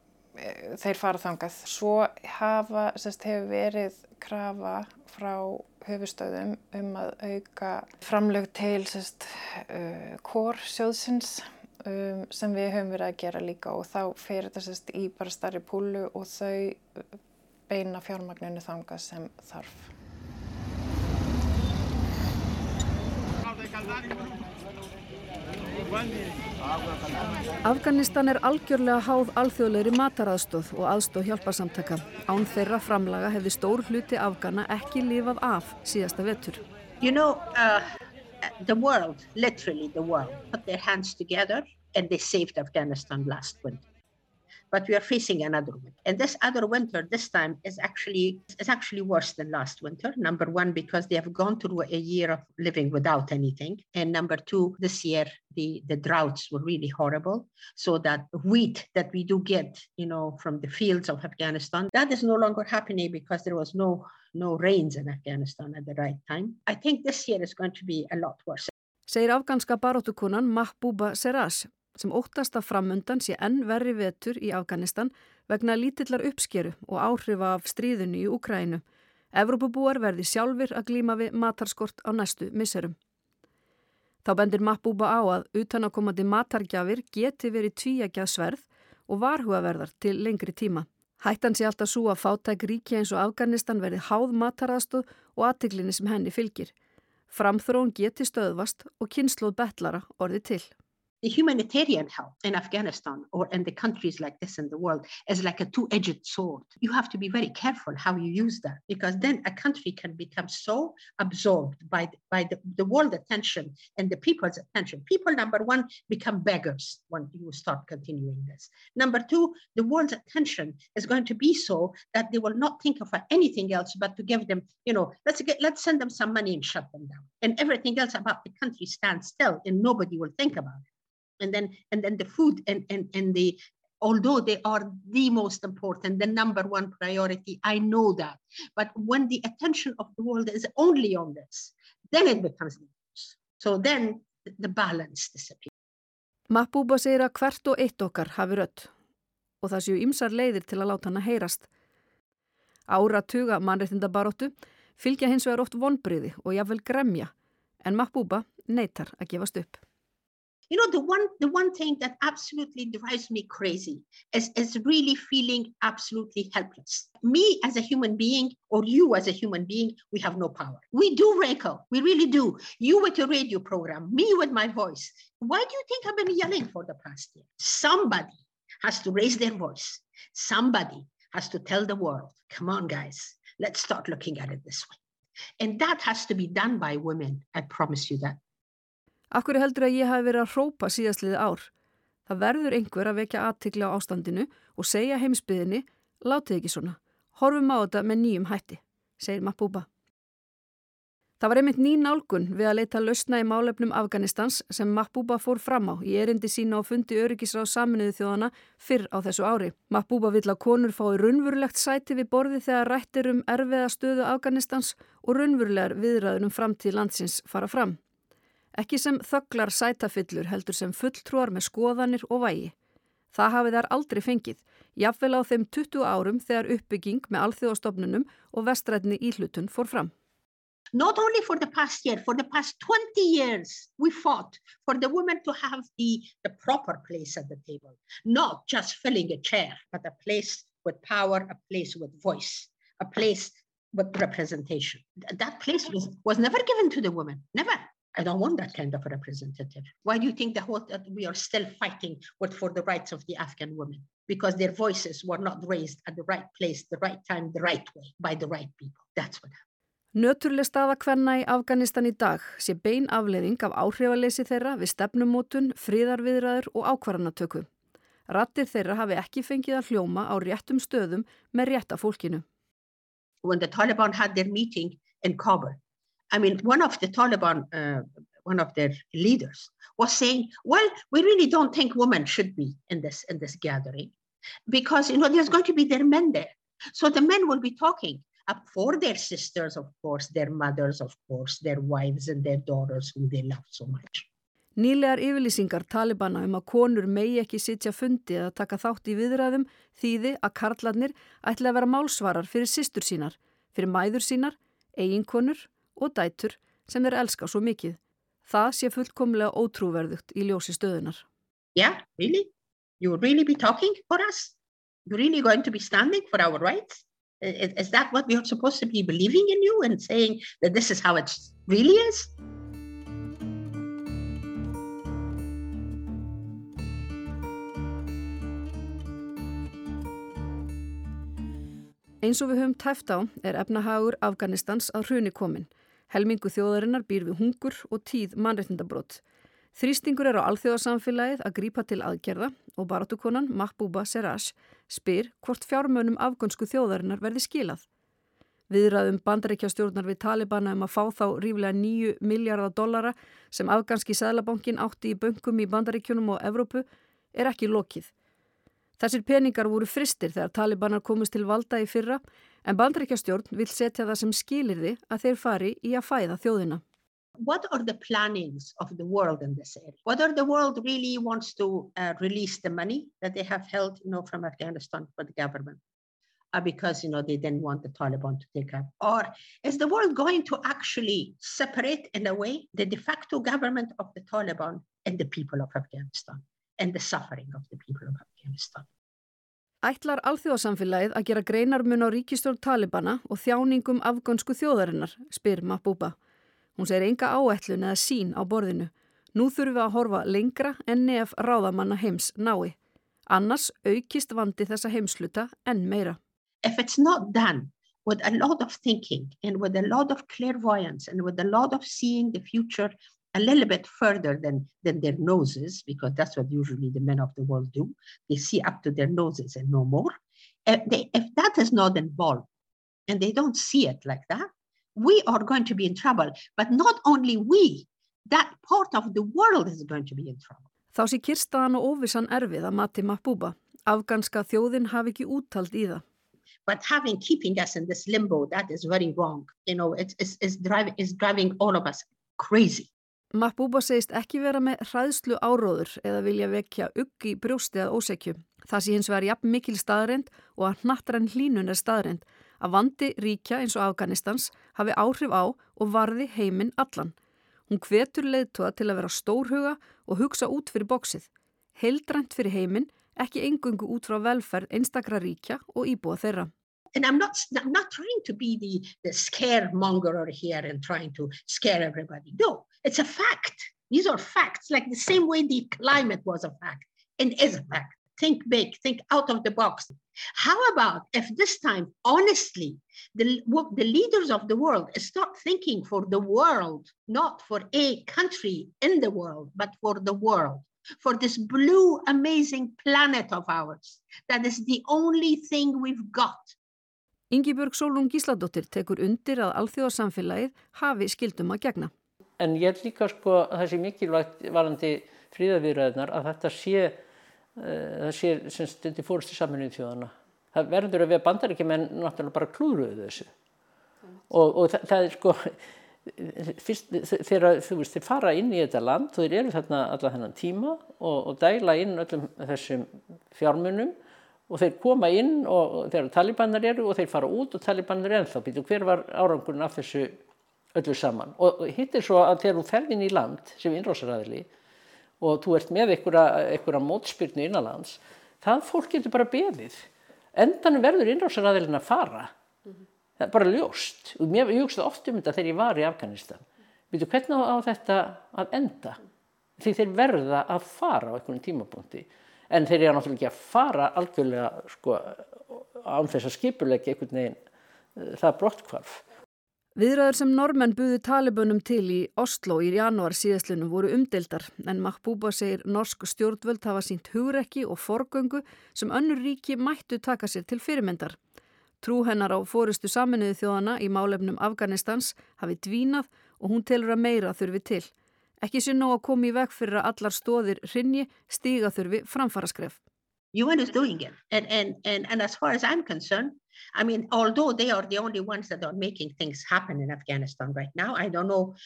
Speaker 2: þeir fara þangað. Svo hafa, sérst, hefur verið krafa frá höfustöðum um að auka framlög til sérst, uh, kórsjóðsins um, sem við höfum verið að gera líka og þá fer þetta sérst, í bara starri púlu og þau beina fjármagninu þangað sem þarf.
Speaker 5: Afganistan er algjörlega háð alþjóðleiri mataraðstóð og aðstóð hjálparsamtaka. Án þeirra framlaga hefði stór hluti Afgana ekki lifað af síðasta vetur.
Speaker 1: You know, uh, the world, literally the world, put their hands together and they saved Afghanistan last winter. But we are facing another winter. And this other winter, this time, is actually is actually worse than last winter. Number one, because they have gone through a year of living without anything, and number two, this year the the droughts were really horrible. So that wheat that we do get, you know, from the fields of Afghanistan, that is no longer happening because there was no no rains in Afghanistan at the right time. I think this year is going to be a lot worse.
Speaker 5: Segir afganska baróttukunan Mahbúba Seras sem óttast að framundan sé enn verri vetur í Afganistan vegna lítillar uppskeru og áhrifa af stríðunni í Ukrænu. Evrópubúar verði sjálfur að glíma við matarskort á næstu misserum. Þá bendir Mahbúba á að utanakomandi matargjafir geti verið tvíagjað sverð og varhugaverðar til lengri tíma. Hættan sé alltaf svo að fátæk ríki eins og Afganistan verði háð mataraðstóð og aðtiklinni sem henni fylgir. Framþrón geti stöðvast og kynsloð betlara orði til.
Speaker 1: The humanitarian help in Afghanistan or in the countries like this in the world is like a two-edged sword. You have to be very careful how you use that because then a country can become so absorbed by, by the, the world attention and the people's attention. People, number one, become beggars when you start continuing this. Number two, the world's attention is going to be so that they will not think of anything else but to give them, you know, let's get, let's send them some money and shut them down. And everything else about the country stands still and nobody will think about it and then and then the food and and, and the although they are the most important the number one priority i know that but when the attention of the world is only on this then it becomes dangerous so then the balance disappears
Speaker 5: Mahbúba segir að hvert og eitt okkar hafi rött og það séu ymsar leiðir til að láta hana heyrast. Ára tuga mannreitindabaróttu fylgja hins vegar oft vonbriði og jáfnvel gremja en Mahbúba neytar að gefast upp.
Speaker 1: You know the one the one thing that absolutely drives me crazy is, is really feeling absolutely helpless me as a human being or you as a human being we have no power we do rankle we really do you with your radio program me with my voice why do you think i've been yelling for the past year somebody has to raise their voice. Somebody has to tell the world, come on, guys, let's start looking at it this way. And that has to be done by women. I promise you that.
Speaker 5: Akkur heldur að ég hafi verið að hrópa síðastliði ár. Það verður einhver að vekja aðtikla á ástandinu og segja heimsbyðinni, látið ekki svona, horfum á þetta með nýjum hætti, segir Mahbúba. Það var einmitt ný nálgun við að leita lausna í málefnum Afganistans sem Mahbúba fór fram á í erindi sína á fundi öryggisra á saminuðu þjóðana fyrr á þessu ári. Mahbúba vill að konur fái runvurulegt sæti við borði þegar rættir um erfiða stöðu Afganistans og runvurulegar viðræður um framtíð landsins fara fram. Ekki sem þögglar sætafyllur heldur sem fulltrúar með skoðanir og vægi. Það hafið þær aldrei fengið, jafnvel á þeim 20 árum þegar uppbygging með alþjóðastofnunum og vestrætni íhlutun fór fram.
Speaker 1: not only for the past year, for the past 20 years, we fought for the women to have the, the proper place at the table, not just filling a chair, but a place with power, a place with voice, a place with representation. That place was, was never given to the women, never. I don't want that kind of representative. Why do you think the whole, that we are still fighting with, for the rights of the Afghan women? Because their voices were not raised at the right place, the right time, the right way, by the right people. That's what happened.
Speaker 5: Nöturleg staða hvenna í Afganistan í dag sé bein afleiðing af áhrifaleysi þeirra við stefnumótun, fríðarviðræður og ákvarðanatöku. Rattir þeirra hafi ekki fengið að hljóma á réttum stöðum með rétta fólkinu.
Speaker 1: When the Taliban had their meeting in Kabul, I mean, one of the Taliban, uh, one of their leaders was saying, well, we really don't think women should be in this, in this gathering because, you know, there's going to be their men there. So the men will be talking up for their sisters, of course, their mothers, of course, their wives and their daughters who they love so much.
Speaker 5: Nýlegar yfirlýsingar Talibana um að konur megi ekki sitja fundi eða taka þátt í viðræðum þýði að karlarnir ætla að vera málsvarar fyrir sistur sínar, fyrir mæður sínar, eiginkonur og dætur sem þeir elska svo mikið. Það sé fullkomlega ótrúverðugt í ljósi stöðunar.
Speaker 1: Yeah, really? You will really be talking for us? You're really going to be standing for our rights? Is, is that what we are supposed to be believing in you and saying that this is how it really is?
Speaker 5: Eins og við höfum tæft á er efnahagur Afganistans að hruni komin. Helmingu þjóðarinnar býr við hungur og tíð mannreitndabrótt. Þrýstingur er á alþjóðarsamfélagið að grípa til aðgerða og baratukonan Mahbúba Serash spyr hvort fjármönum afgönsku þjóðarinnar verði skilað. Viðræðum bandaríkjastjórnar við Talibana um að fá þá ríflega 9 miljardar dollara sem afganski sæðlabankin átti í böngum í bandaríkjunum og Evrópu er ekki lokið. Þessir peningar voru fristir þegar Talibanar komist til valda í fyrra en bandaríkjastjórn vil setja það sem skilirði að þeir fari í að fæða þjóðina.
Speaker 1: what are the plannings of the world in this area? Whether the world really wants to uh, release the money that they have held, you know, from Afghanistan for the government, uh, because you know they didn't want the Taliban to take up, or is the world going to actually separate in a way the de facto government of the Taliban and the people of Afghanistan and the suffering of the people of Afghanistan?
Speaker 5: Ætlar alþjóðasamfélagið að gera greinarmun á ríkistjórn Talibana og þjáningum afgönsku þjóðarinnar, spyr Mahbúba. Hún segir enga áætlun eða sín á borðinu. Nú þurfum við að horfa lengra en nef ráðamanna heims nái. Annars aukist vandi þessa heimsluta enn meira.
Speaker 1: If it's not done with a lot of thinking and with a lot of clairvoyance and with a lot of seeing the future a little bit further than, than their noses, because that's what usually the men of the world do. They see up to their noses and no more. If, they, if that is not involved and they don't see it like that, we are going to be in trouble. But not only we, that part of the world is going to be in trouble.
Speaker 5: Þá sé kyrstaðan og óvissan erfið að mati Mahbúba. Afganska þjóðin hafi ekki úttald í það.
Speaker 1: But having, keeping us in this limbo, that is very wrong. You know, it's, it's, it's, driving, it's driving all of us crazy.
Speaker 5: Mahbúba segist ekki vera með hræðslu áróður eða vilja vekja ugg í brjósti að ósekju. Það sé hins vegar jafn mikil staðrind og að nattrann hlínun er staðrind að vandi ríkja eins og Afganistans hafi áhrif á og varði heiminn allan. Hún hvetur leiðtóða til að vera stórhuga og hugsa út fyrir bóksið. Heildrænt fyrir heiminn, ekki engungu út frá velferð einstakra ríkja og íbúa þeirra.
Speaker 1: And I'm not, I'm not trying to be the, the scaremonger here and trying to scare everybody. No, it's a fact. These are facts, like the same way the climate was a fact and is a fact. think big, think out of the box. How about if this time, honestly, the, the leaders of the world start thinking for the world, not for a country in the world, but for the world, for this blue, amazing planet of ours. That is the only thing we've got.
Speaker 5: Ingibjörg Sólún Gísladóttir tekur undir að alþjóðarsamfélagið hafi skildum að gegna.
Speaker 3: En ég er líka sko að það sé mikilvægt varandi fríðaviðræðunar að þetta sé, uh, það sé sem stundi fórstu saminuð þjóðana. Það verður að við bandaríkjumenn náttúrulega bara klúruðu þessu. Og, og það, það er sko, fyrst, þegar þú veist, þeir fara inn í þetta land, þú eru þarna alla þennan tíma og, og dæla inn öllum þessum fjármunum og þeir koma inn og þegar talibanar eru og þeir fara út og talibanar er ennþá býtu hver var árangurinn af þessu öllu saman. Og hitt er svo að þegar þú ferð inn í land sem innrásaræðili og þú ert með einhverja mótspyrnu innanlands það fólk getur bara beðið. Endanum verður innrásaræðilin að fara. Mm -hmm. það er bara ljóst. Og mér hugsaði oft um þetta þegar ég var í Afganistan. Býtu hvernig á þetta að enda? Því þeir verða að fara á einhvern tímapunkti. En þeir eru náttúrulega ekki að fara algjörlega sko, án þess að skipulegja einhvern veginn uh, það brottkvarf.
Speaker 5: Viðræður sem normenn buðu talibunum til í Oslo í janúar síðastlunum voru umdeildar en Mahbúba segir norsk stjórnvöld hafa sínt hugrekki og forgöngu sem önnur ríki mættu taka sér til fyrirmyndar. Trú hennar á fórustu saminuðu þjóðana í málefnum Afganistans hafi dvínað og hún telur að meira þurfi til. Ekki sé nóg að koma í veg fyrir að allar stóðir hrinni stíga þurfi framfaraskref.
Speaker 1: UN is doing it. And, and, and, and as far as I'm concerned, I mean, although they are the only ones that are making things happen in Afghanistan right now, I don't know.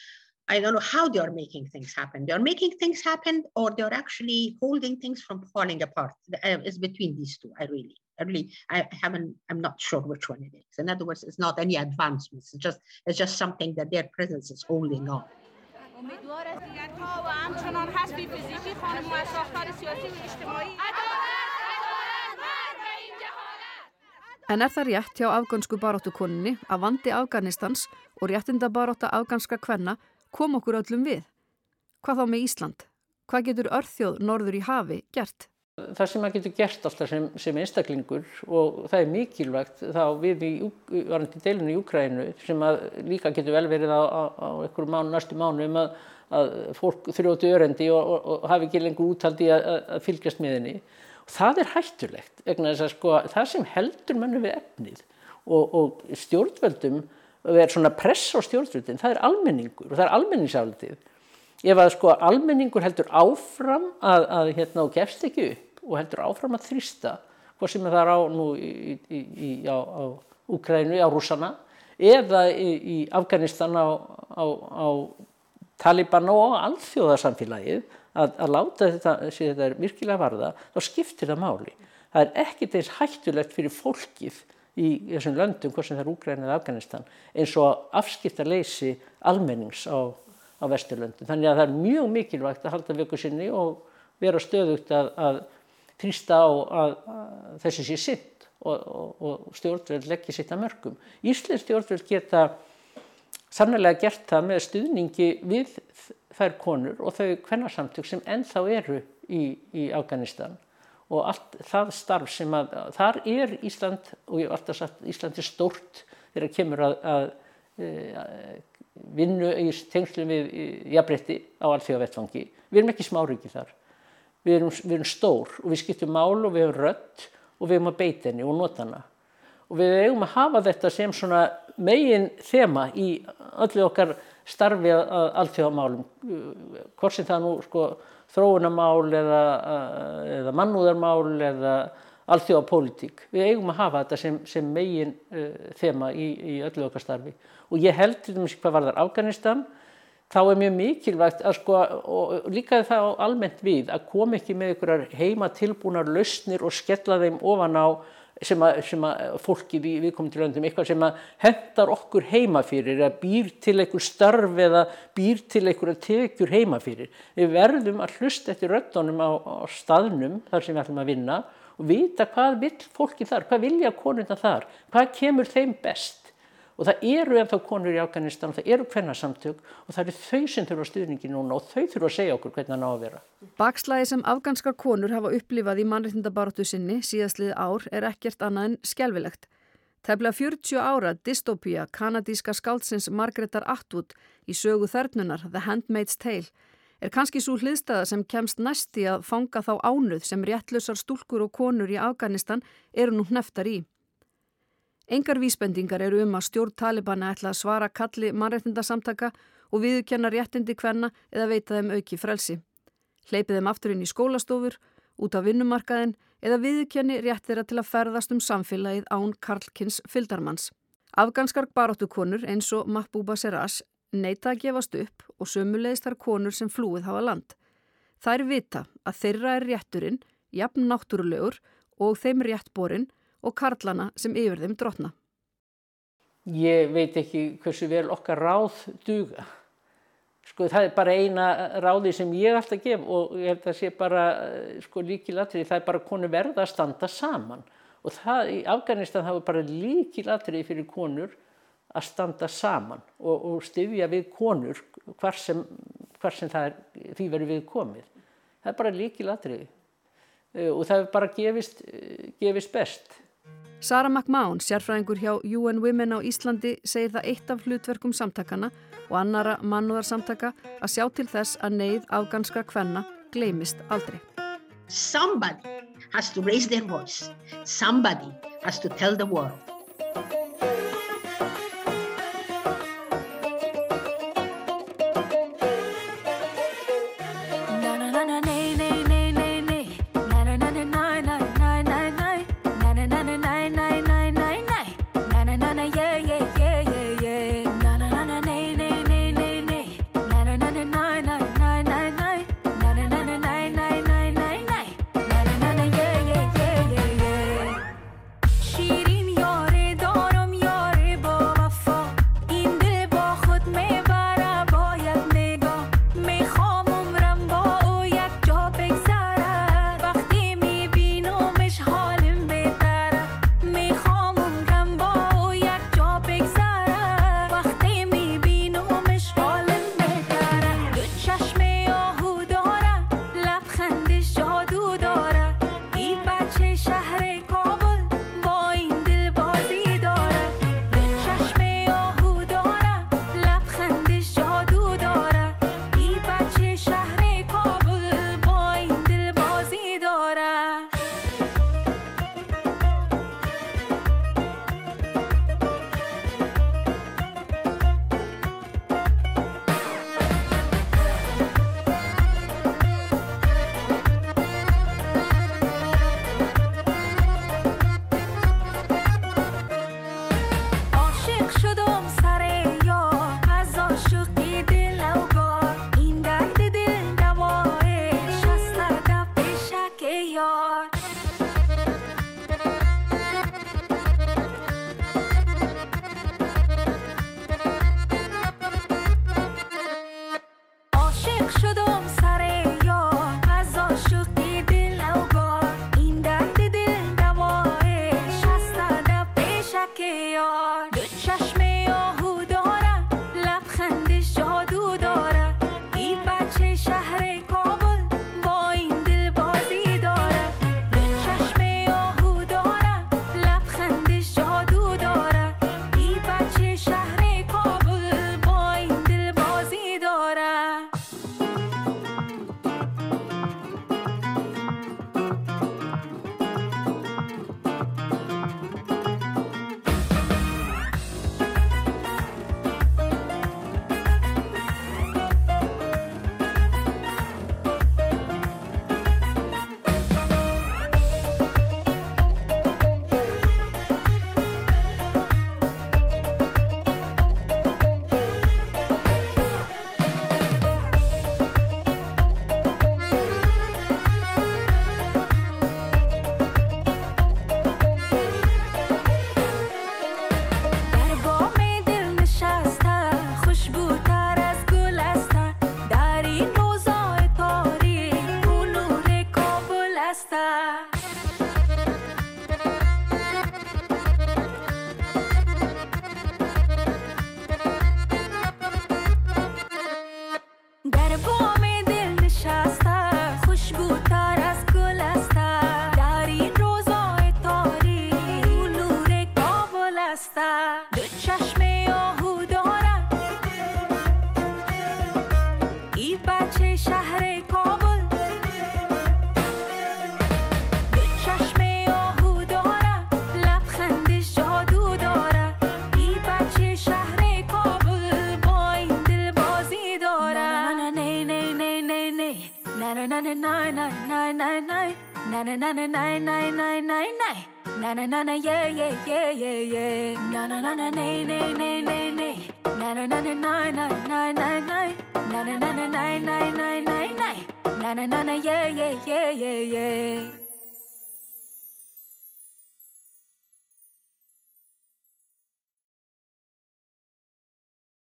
Speaker 1: I don't know how they are making things happen. They are making things happen, or they are actually holding things from falling apart. Uh, it's between these two. I really, I really, I haven't. I'm not sure which one it is. In other words, it's not any advancements. It's just, it's just something that their presence is holding on. امیدوار و همچنان فیزیکی خانم و ساختار سیاسی و اجتماعی En er það rétt hjá afgönsku baróttukoninni að vandi Afganistans og réttinda baróta afganska kvenna kom okkur öllum við? Hvað þá með Ísland? Hvað getur örþjóð norður í hafi gert?
Speaker 3: það sem maður getur gert alltaf sem, sem einstaklingur og það er mikilvægt þá við í varandi deilinu í Úkrænu sem líka getur vel verið á, á, á einhverju mánu, næstu mánu um að, að fólk þrjóti örendi og, og, og hafi ekki lengur úttaldi að, að fylgjast með henni og það er hættulegt að, sko, það sem heldur mannu við efnið og, og stjórnvöldum er svona press á stjórnvöldin það er almenningur og það er almenningsafaldið ef að sko almenningur heldur áfram að, að hérna og gefst ekki upp og heldur áfram að þrýsta hvað sem það er á nú í, í, í, á, á Úkrænu, á rúsana eða í Afganistan á, á, á Taliban og alþjóðarsamfélagið að, að láta þetta, þetta er virkilega varða, þá skiptir það máli. Það er ekkert eins hættulegt fyrir fólkið í þessum löndum, hvort sem það er Úkræna eða Afganistan, eins og afskipta leysi almennings á á Vesturlöndum. Þannig að það er mjög mikilvægt að halda vöku sinni og vera stöðugt að, að þrýsta á að, að þessi sé sitt og, og, og stjórnveld leggja sitt að mörgum. Íslensk stjórnveld geta sannlega gert það með stuðningi við þær konur og þau hvernarsamtök sem ennþá eru í, í Afganistan og allt það starf sem að þar er Ísland og ég hef alltaf sagt Ísland er stórt þegar kemur að, að, að vinnu í tengslum við jafnbreytti á alþjóðavettfangi. Við erum ekki smáriki þar. Við erum, við erum stór og við skiptum mál og við hefum rött og við hefum að beita henni og nota hana. Og við hefum að hafa þetta sem svona megin þema í öllu okkar starfi að alþjóðamálum. Hvort sem það nú sko þróunamál eða, eða mannúðarmál eða alþjóðapólitík. Við eigum að hafa þetta sem, sem megin uh, þema í, í öllu okkar starfi og ég held til dæmis hvað var þar Afganistan þá er mjög mikilvægt að sko og líka það almennt við að koma ekki með einhverjar heima tilbúnar lausnir og skella þeim ofan á sem að, sem að fólki við, við komum til löndum eitthvað sem að hendar okkur heima fyrir eða býr til einhver starf eða býr til einhverja tekjur heima fyrir. Við verðum að hlusta eftir röndunum á, á staðnum þar sem við ætlum að vinna og vita hvað vil fólki þar, hvað vilja konuna þar, hvað kemur þeim best og það eru ennþá konur í Afganistan og það eru hvernarsamtök og það eru þau sem þurfa stuðningi núna og þau þurfa að segja okkur hvernig það ná að vera.
Speaker 5: Bakslæði sem afganskar konur hafa upplifað í mannreitindabaratu sinni síðastlið ár er ekkert annað en skjálfilegt. Tefnilega 40 ára dystopía kanadíska skáldsins Margreðar Atwood í sögu þörnunar The Handmaid's Tale er kannski svo hliðstæða sem kemst næst í að fanga þá ánuð sem réttlausar stúlkur og konur í Afganistan eru nú hneftar í. Engar vísbendingar eru um að stjórn Talibana ætla að svara kalli mannréttindasamtaka og viðkenna réttindi hvenna eða veita þeim auki frelsi. Hleypið þeim aftur inn í skólastofur, út af vinnumarkaðin eða viðkenni rétt þeirra til að ferðast um samfélagið án Karlkins fyldarmanns. Afganskar baróttukonur eins og Mahbúba Seras neyta að gefast upp og sömulegist þar konur sem flúið hafa land. Þær vita að þeirra er rétturinn, jafn náttúrulegur og þeim réttborinn og karlana sem yfir þeim drotna.
Speaker 3: Ég veit ekki hversu vel okkar ráð duga. Sko það er bara eina ráði sem ég ætla að gefa og ég held að sé bara sko líkilatrið, það er bara konu verða að standa saman og það í Afganistan það var bara líkilatrið fyrir konur að standa saman og, og styfja við konur hvar sem, hvar sem er, því verður við komið. Það er bara líkilatrið eh, og það er bara gefist, gefist best.
Speaker 5: Sara McMahon, sérfræðingur hjá UN Women á Íslandi, segir það eitt af hlutverkum samtakana og annara mannúðarsamtaka að sjá til þess að neyð afganska kvenna gleimist aldrei.
Speaker 1: Somebody has to raise their voice. Somebody has to tell the world